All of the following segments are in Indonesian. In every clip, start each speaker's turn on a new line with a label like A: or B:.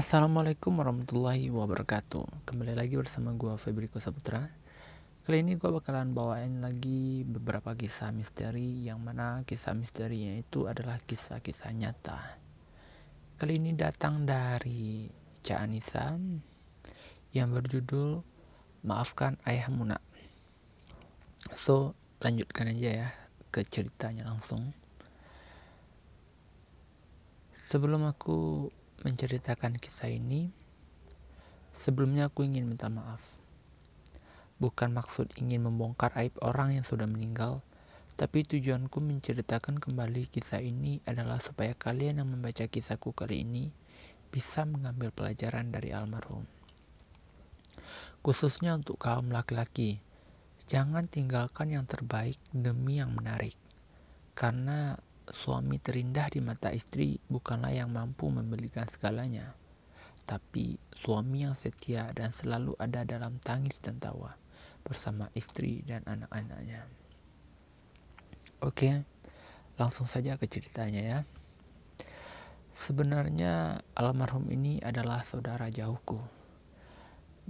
A: Assalamualaikum warahmatullahi wabarakatuh. Kembali lagi bersama gue Febriko Saputra Kali ini gue bakalan bawain lagi beberapa kisah misteri Yang mana kisah misterinya itu adalah kisah-kisah nyata. Kali ini datang dari Ca Anissa Yang berjudul Maafkan Ayah Muna. So lanjutkan aja ya ke ceritanya langsung. Sebelum aku menceritakan kisah ini, sebelumnya aku ingin minta maaf. Bukan maksud ingin membongkar aib orang yang sudah meninggal, tapi tujuanku menceritakan kembali kisah ini adalah supaya kalian yang membaca kisahku kali ini bisa mengambil pelajaran dari almarhum. Khususnya untuk kaum laki-laki, jangan tinggalkan yang terbaik demi yang menarik. Karena suami terindah di mata istri bukanlah yang mampu membelikan segalanya, tapi suami yang setia dan selalu ada dalam tangis dan tawa bersama istri dan anak-anaknya. Oke, langsung saja ke ceritanya ya. Sebenarnya almarhum ini adalah saudara jauhku.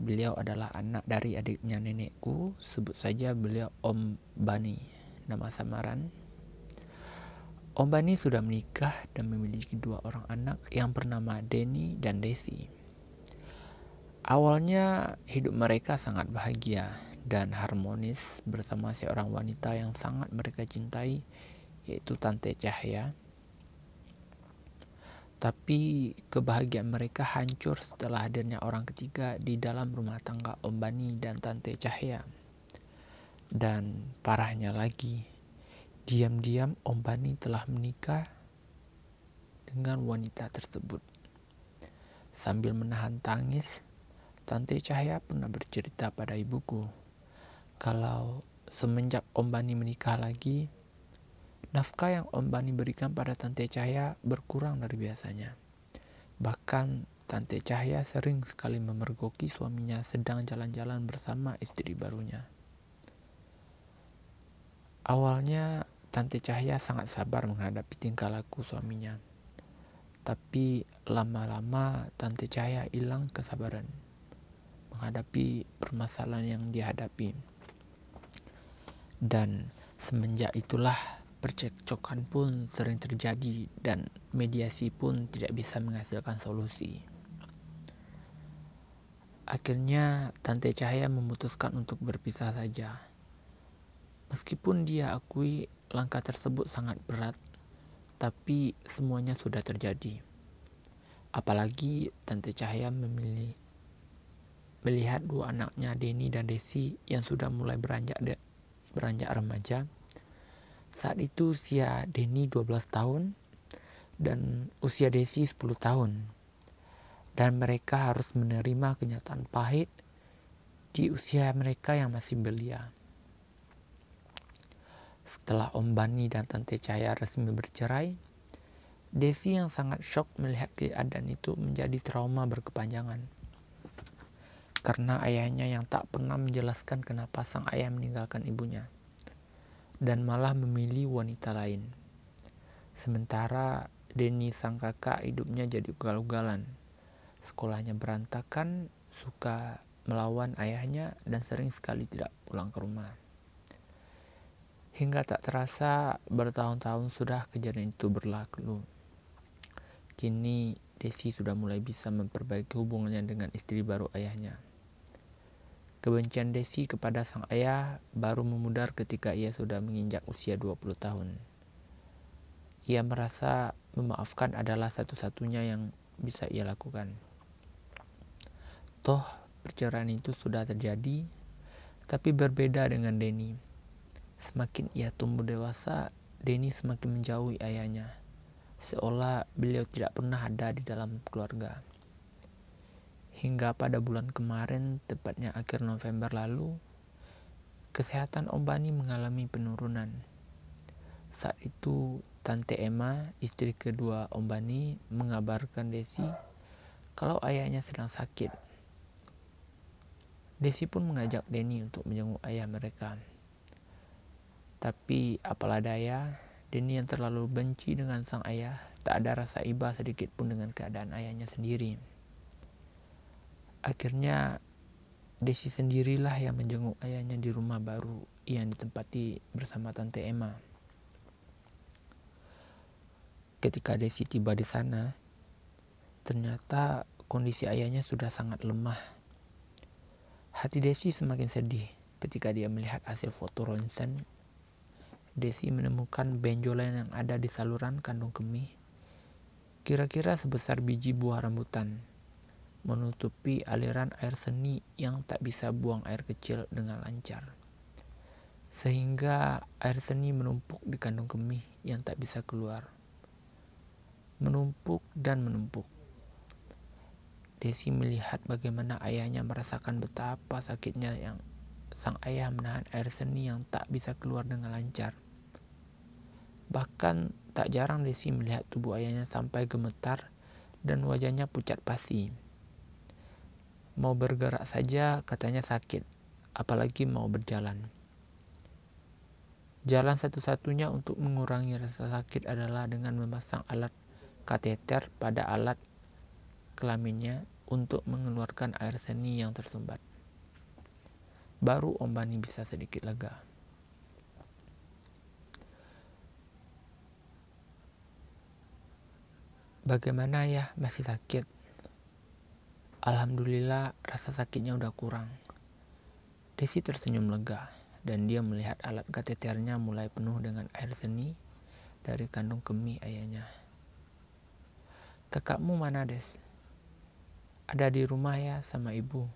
A: Beliau adalah anak dari adiknya nenekku, sebut saja beliau Om Bani, nama samaran Om Bani sudah menikah dan memiliki dua orang anak yang bernama Denny dan Desi. Awalnya hidup mereka sangat bahagia dan harmonis bersama seorang wanita yang sangat mereka cintai yaitu Tante Cahya. Tapi kebahagiaan mereka hancur setelah hadirnya orang ketiga di dalam rumah tangga Om Bani dan Tante Cahya. Dan parahnya lagi, Diam-diam Om Bani telah menikah dengan wanita tersebut. Sambil menahan tangis, Tante Cahaya pernah bercerita pada ibuku kalau semenjak Om Bani menikah lagi, nafkah yang Om Bani berikan pada Tante Cahaya berkurang dari biasanya. Bahkan Tante Cahaya sering sekali memergoki suaminya sedang jalan-jalan bersama istri barunya. Awalnya Tante Cahaya sangat sabar menghadapi tingkah laku suaminya. Tapi lama-lama Tante Cahaya hilang kesabaran menghadapi permasalahan yang dihadapi. Dan semenjak itulah percekcokan pun sering terjadi dan mediasi pun tidak bisa menghasilkan solusi. Akhirnya Tante Cahaya memutuskan untuk berpisah saja. Meskipun dia akui Langkah tersebut sangat berat, tapi semuanya sudah terjadi. Apalagi Tante Cahaya memilih melihat dua anaknya Denny dan Desi yang sudah mulai beranjak de, beranjak remaja. Saat itu usia Denny 12 tahun dan usia Desi 10 tahun. Dan mereka harus menerima kenyataan pahit di usia mereka yang masih belia. Setelah Om Bani dan Tante Cahaya resmi bercerai, Devi yang sangat shock melihat keadaan itu menjadi trauma berkepanjangan. Karena ayahnya yang tak pernah menjelaskan kenapa sang ayah meninggalkan ibunya. Dan malah memilih wanita lain. Sementara Denny sang kakak hidupnya jadi ugal-ugalan. Sekolahnya berantakan, suka melawan ayahnya dan sering sekali tidak pulang ke rumah. Hingga tak terasa bertahun-tahun sudah kejadian itu berlalu. Kini Desi sudah mulai bisa memperbaiki hubungannya dengan istri baru ayahnya. Kebencian Desi kepada sang ayah baru memudar ketika ia sudah menginjak usia 20 tahun. Ia merasa memaafkan adalah satu-satunya yang bisa ia lakukan. Toh perceraian itu sudah terjadi, tapi berbeda dengan Denny Semakin ia tumbuh dewasa, Denny semakin menjauhi ayahnya, seolah beliau tidak pernah ada di dalam keluarga. Hingga pada bulan kemarin, tepatnya akhir November lalu, kesehatan Om Bani mengalami penurunan. Saat itu, Tante Emma, istri kedua Om Bani, mengabarkan Desi kalau ayahnya sedang sakit. Desi pun mengajak Denny untuk menjenguk ayah mereka. Tapi apalah daya, Denny yang terlalu benci dengan sang ayah, tak ada rasa iba sedikit pun dengan keadaan ayahnya sendiri. Akhirnya Desi sendirilah yang menjenguk ayahnya di rumah baru yang ditempati bersama Tante Emma. Ketika Desi tiba di sana, ternyata kondisi ayahnya sudah sangat lemah. Hati Desi semakin sedih ketika dia melihat hasil foto ronsen. Desi menemukan benjolan yang ada di saluran kandung kemih, kira-kira sebesar biji buah rambutan, menutupi aliran air seni yang tak bisa buang air kecil dengan lancar. Sehingga air seni menumpuk di kandung kemih yang tak bisa keluar. Menumpuk dan menumpuk Desi melihat bagaimana ayahnya merasakan betapa sakitnya yang sang ayah menahan air seni yang tak bisa keluar dengan lancar. Bahkan tak jarang Desi melihat tubuh ayahnya sampai gemetar dan wajahnya pucat pasi. Mau bergerak saja katanya sakit, apalagi mau berjalan. Jalan satu-satunya untuk mengurangi rasa sakit adalah dengan memasang alat kateter pada alat kelaminnya untuk mengeluarkan air seni yang tersumbat. Baru Om Bani bisa sedikit lega. Bagaimana ya, masih sakit? Alhamdulillah rasa sakitnya udah kurang. Desi tersenyum lega dan dia melihat alat kateternya mulai penuh dengan air seni dari kandung kemih ayahnya. Kakakmu mana, Des? ada di rumah ya sama ibu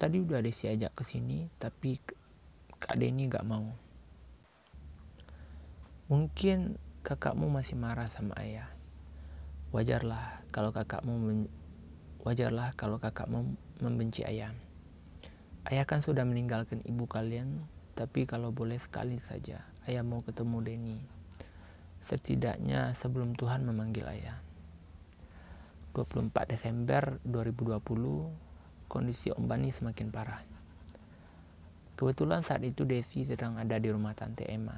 A: tadi udah Desi ajak ke sini tapi Kak Denny gak mau. Mungkin kakakmu masih marah sama ayah. Wajarlah kalau kakakmu wajarlah kalau kakakmu membenci ayah. Ayah kan sudah meninggalkan ibu kalian tapi kalau boleh sekali saja ayah mau ketemu Denny. Setidaknya sebelum Tuhan memanggil ayah. 24 Desember 2020, kondisi Om Bani semakin parah. Kebetulan saat itu Desi sedang ada di rumah Tante Emma.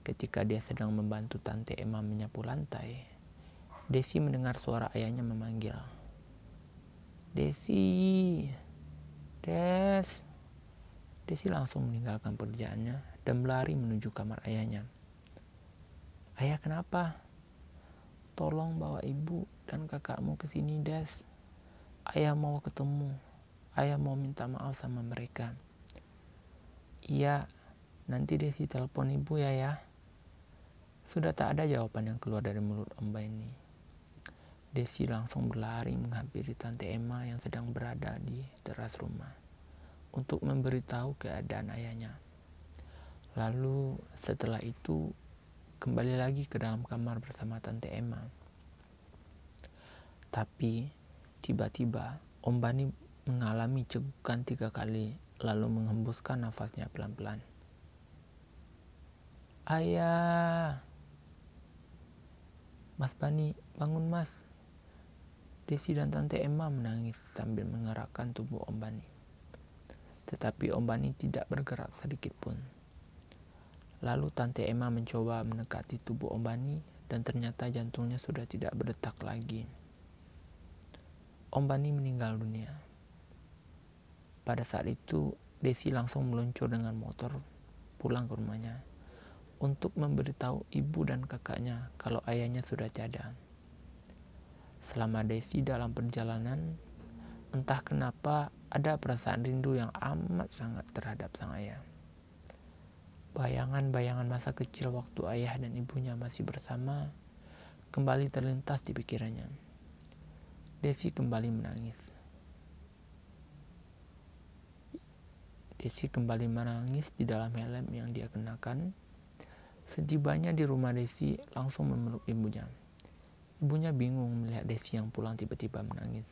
A: Ketika dia sedang membantu Tante Emma menyapu lantai, Desi mendengar suara ayahnya memanggil. Desi, Des. Desi langsung meninggalkan pekerjaannya dan berlari menuju kamar ayahnya. Ayah kenapa? Tolong bawa ibu dan kakakmu ke sini, Des. Ayah mau ketemu. Ayah mau minta maaf sama mereka. Iya, nanti Desi telepon ibu ya ya. Sudah tak ada jawaban yang keluar dari mulut Om ini. Desi langsung berlari menghampiri Tante Emma yang sedang berada di teras rumah untuk memberitahu keadaan ayahnya. Lalu setelah itu kembali lagi ke dalam kamar bersama Tante Emma. Tapi tiba-tiba Om Bani mengalami cegukan tiga kali lalu menghembuskan nafasnya pelan-pelan. Ayah! Mas Bani, bangun mas. Desi dan Tante Emma menangis sambil mengerakkan tubuh Om Bani. Tetapi Om Bani tidak bergerak sedikit pun. Lalu Tante Emma mencoba mendekati tubuh Om Bani dan ternyata jantungnya sudah tidak berdetak lagi. Om Bani meninggal dunia. Pada saat itu, Desi langsung meluncur dengan motor pulang ke rumahnya untuk memberitahu ibu dan kakaknya kalau ayahnya sudah tiada. Selama Desi dalam perjalanan, entah kenapa ada perasaan rindu yang amat sangat terhadap sang ayah. Bayangan-bayangan masa kecil waktu ayah dan ibunya masih bersama kembali terlintas di pikirannya. Desi kembali menangis. Desi kembali menangis di dalam helm yang dia kenakan. Setibanya di rumah Desi langsung memeluk ibunya. Ibunya bingung melihat Desi yang pulang tiba-tiba menangis.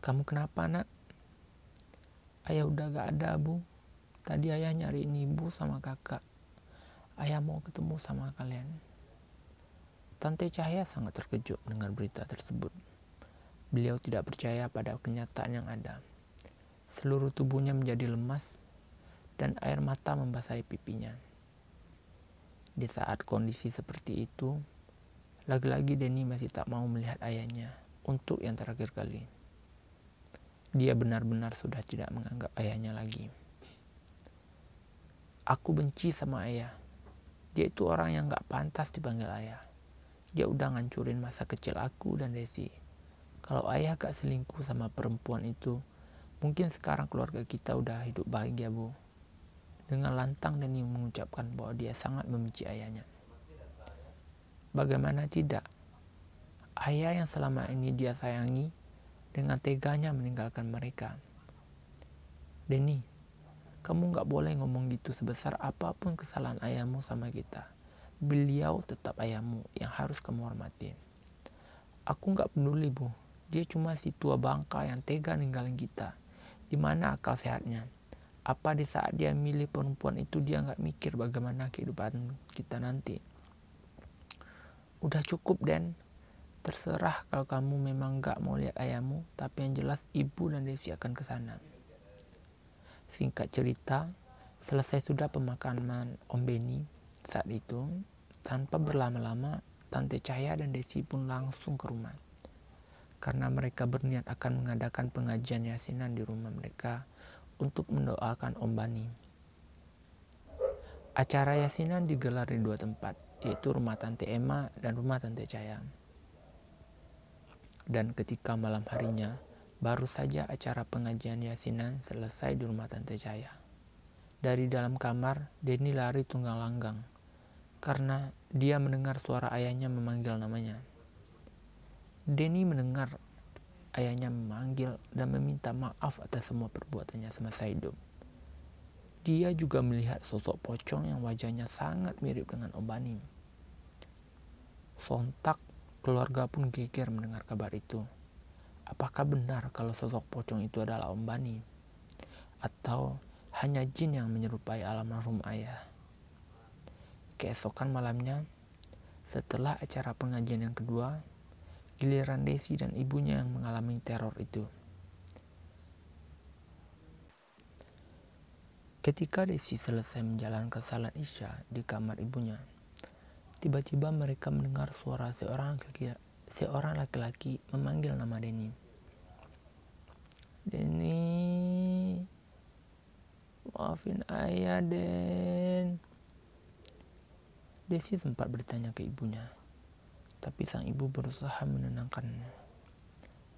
A: Kamu kenapa nak? Ayah udah gak ada bu. Tadi ayah nyariin ibu sama kakak. Ayah mau ketemu sama kalian. Tante Cahaya sangat terkejut dengan berita tersebut. Beliau tidak percaya pada kenyataan yang ada. Seluruh tubuhnya menjadi lemas dan air mata membasahi pipinya. Di saat kondisi seperti itu, lagi-lagi Denny masih tak mau melihat ayahnya untuk yang terakhir kali. Dia benar-benar sudah tidak menganggap ayahnya lagi. Aku benci sama ayah. Dia itu orang yang gak pantas dipanggil ayah. Dia udah ngancurin masa kecil aku dan Desi. Kalau ayah gak selingkuh sama perempuan itu, mungkin sekarang keluarga kita udah hidup bahagia, Bu. Dengan lantang Deni mengucapkan bahwa dia sangat membenci ayahnya. Bagaimana tidak? Ayah yang selama ini dia sayangi dengan teganya meninggalkan mereka. Denny, kamu gak boleh ngomong gitu sebesar apa pun kesalahan ayahmu sama kita. Beliau tetap ayahmu yang harus kamu hormati. Aku gak peduli bu, dia cuma si tua bangka yang tega ninggalin kita. Di mana akal sehatnya? Apa di saat dia milih perempuan itu dia gak mikir bagaimana kehidupan kita nanti? Udah cukup Den, terserah kalau kamu memang gak mau lihat ayahmu, tapi yang jelas ibu dan Desi akan ke sana. Singkat cerita, selesai sudah pemakaman Om Beni saat itu, tanpa berlama-lama, Tante Cahaya dan Desi pun langsung ke rumah. Karena mereka berniat akan mengadakan pengajian yasinan di rumah mereka untuk mendoakan Om Bani. Acara yasinan digelar di dua tempat, yaitu rumah Tante Emma dan rumah Tante Caya. Dan ketika malam harinya, baru saja acara pengajian yasinan selesai di rumah Tante Caya. Dari dalam kamar, Denny lari tunggang langgang karena dia mendengar suara ayahnya memanggil namanya. Denny mendengar ayahnya memanggil dan meminta maaf atas semua perbuatannya semasa hidup. Dia juga melihat sosok pocong yang wajahnya sangat mirip dengan Om Bani. Sontak keluarga pun geger mendengar kabar itu. Apakah benar kalau sosok pocong itu adalah Om? Atau hanya jin yang menyerupai almarhum ayah? Keesokan malamnya, setelah acara pengajian yang kedua, giliran Desi dan ibunya yang mengalami teror itu. Ketika Desi selesai menjalankan salat Isya di kamar ibunya, tiba-tiba mereka mendengar suara seorang laki seorang laki-laki memanggil nama Denny. Denny, maafin ayah Den. Desi sempat bertanya ke ibunya, tapi sang ibu berusaha menenangkannya.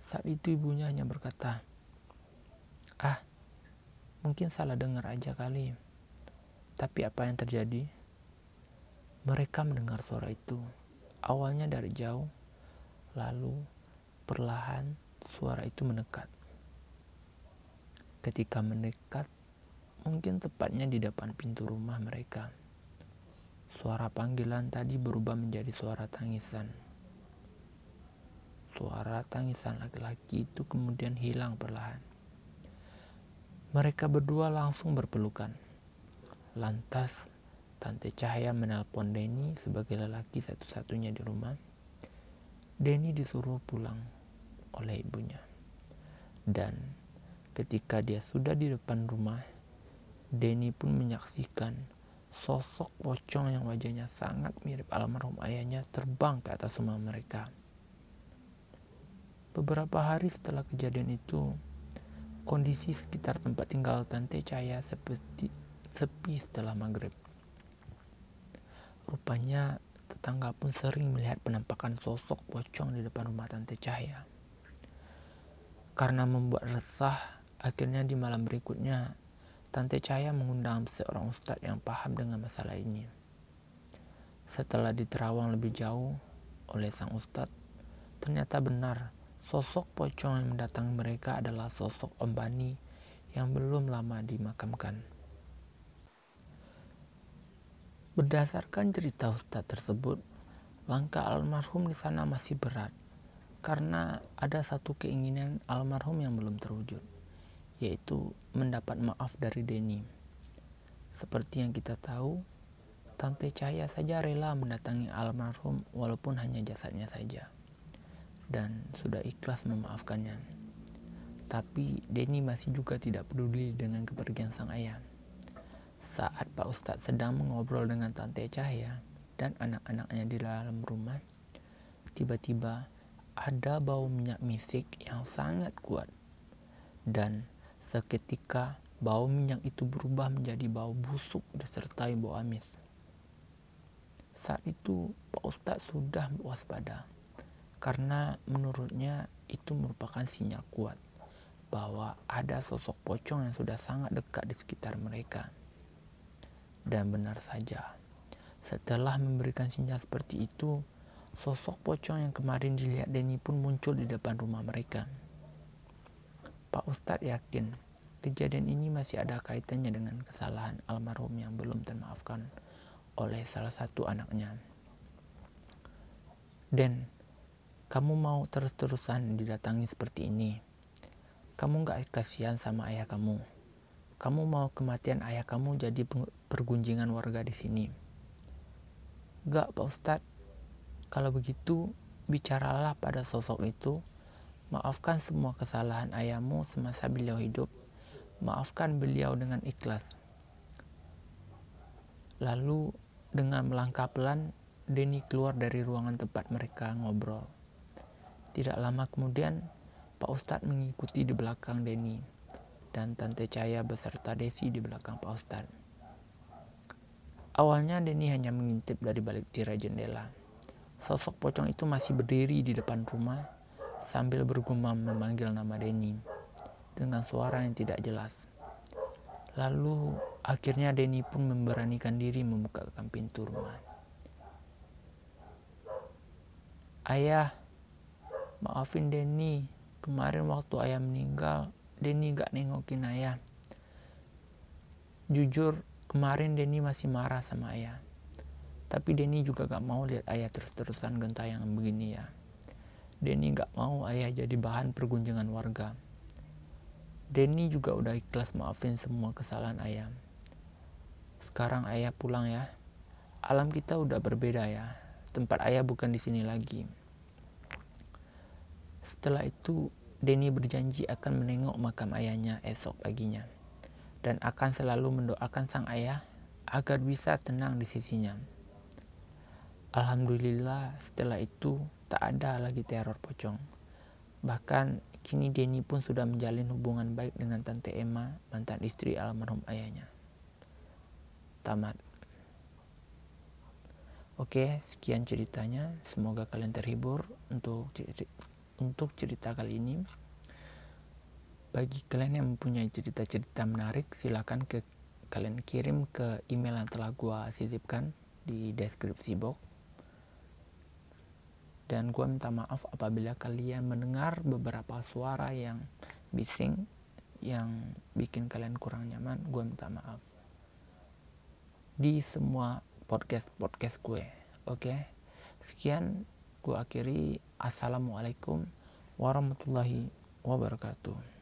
A: Saat itu ibunya hanya berkata, Ah, Mungkin salah dengar aja kali. Tapi apa yang terjadi? Mereka mendengar suara itu. Awalnya dari jauh, lalu perlahan suara itu mendekat. Ketika mendekat, mungkin tepatnya di depan pintu rumah mereka. Suara panggilan tadi berubah menjadi suara tangisan. Suara tangisan laki-laki itu kemudian hilang perlahan. Mereka berdua langsung berpelukan. Lantas, Tante Cahaya menelpon Denny sebagai lelaki satu-satunya di rumah. Denny disuruh pulang oleh ibunya. Dan ketika dia sudah di depan rumah, Denny pun menyaksikan sosok pocong yang wajahnya sangat mirip almarhum ayahnya terbang ke atas rumah mereka. Beberapa hari setelah kejadian itu, Kondisi sekitar tempat tinggal Tante Cahaya seperti sepi setelah maghrib. Rupanya tetangga pun sering melihat penampakan sosok pocong di depan rumah Tante Cahaya. Karena membuat resah, akhirnya di malam berikutnya Tante Cahaya mengundang seorang ustadz yang paham dengan masalah ini. Setelah diterawang lebih jauh oleh sang ustadz, ternyata benar Sosok pocong yang mendatangi mereka adalah sosok Om Bani yang belum lama dimakamkan. Berdasarkan cerita Ustadz tersebut, langkah almarhum di sana masih berat karena ada satu keinginan almarhum yang belum terwujud, yaitu mendapat maaf dari Denny. Seperti yang kita tahu, Tante Cahaya saja rela mendatangi almarhum walaupun hanya jasadnya saja dan sudah ikhlas memaafkannya. Tapi Denny masih juga tidak peduli dengan kepergian sang ayah. Saat Pak Ustadz sedang mengobrol dengan Tante Cahaya dan anak-anaknya di dalam rumah, tiba-tiba ada bau minyak misik yang sangat kuat dan seketika bau minyak itu berubah menjadi bau busuk disertai bau amis. Saat itu Pak Ustadz sudah waspada karena menurutnya itu merupakan sinyal kuat bahwa ada sosok pocong yang sudah sangat dekat di sekitar mereka. Dan benar saja, setelah memberikan sinyal seperti itu, sosok pocong yang kemarin dilihat Denny pun muncul di depan rumah mereka. Pak Ustadz yakin kejadian ini masih ada kaitannya dengan kesalahan almarhum yang belum termaafkan oleh salah satu anaknya. Den, kamu mau terus-terusan didatangi seperti ini? Kamu gak kasihan sama ayah kamu. Kamu mau kematian ayah kamu jadi pergunjingan warga di sini. Gak, Pak Ustadz. Kalau begitu, bicaralah pada sosok itu. Maafkan semua kesalahan ayahmu semasa beliau hidup. Maafkan beliau dengan ikhlas. Lalu, dengan melangkah pelan, Denny keluar dari ruangan tempat mereka ngobrol. Tidak lama kemudian, Pak Ustadz mengikuti di belakang Denny dan Tante Caya beserta Desi di belakang Pak Ustadz. Awalnya Denny hanya mengintip dari balik tirai jendela. Sosok pocong itu masih berdiri di depan rumah sambil bergumam memanggil nama Denny dengan suara yang tidak jelas. Lalu akhirnya Denny pun memberanikan diri membukakan pintu rumah. Ayah, maafin Denny, Kemarin waktu ayah meninggal, Denny gak nengokin ayah. Jujur, kemarin Denny masih marah sama ayah. Tapi Denny juga gak mau lihat ayah terus-terusan gentayangan begini ya. Denny gak mau ayah jadi bahan pergunjingan warga. Denny juga udah ikhlas maafin semua kesalahan ayah. Sekarang ayah pulang ya. Alam kita udah berbeda ya. Tempat ayah bukan di sini lagi. Setelah itu, Denny berjanji akan menengok makam ayahnya esok paginya dan akan selalu mendoakan sang ayah agar bisa tenang di sisinya. Alhamdulillah setelah itu tak ada lagi teror pocong. Bahkan kini Denny pun sudah menjalin hubungan baik dengan Tante Emma, mantan istri almarhum ayahnya. Tamat. Oke, sekian ceritanya. Semoga kalian terhibur untuk untuk cerita kali ini. Bagi kalian yang mempunyai cerita-cerita menarik, silakan ke kalian kirim ke email yang telah gua sisipkan di deskripsi box. Dan gua minta maaf apabila kalian mendengar beberapa suara yang bising yang bikin kalian kurang nyaman, gua minta maaf. Di semua podcast-podcast gue. Oke. Sekian Gue akhiri. Assalamualaikum warahmatullahi wabarakatuh.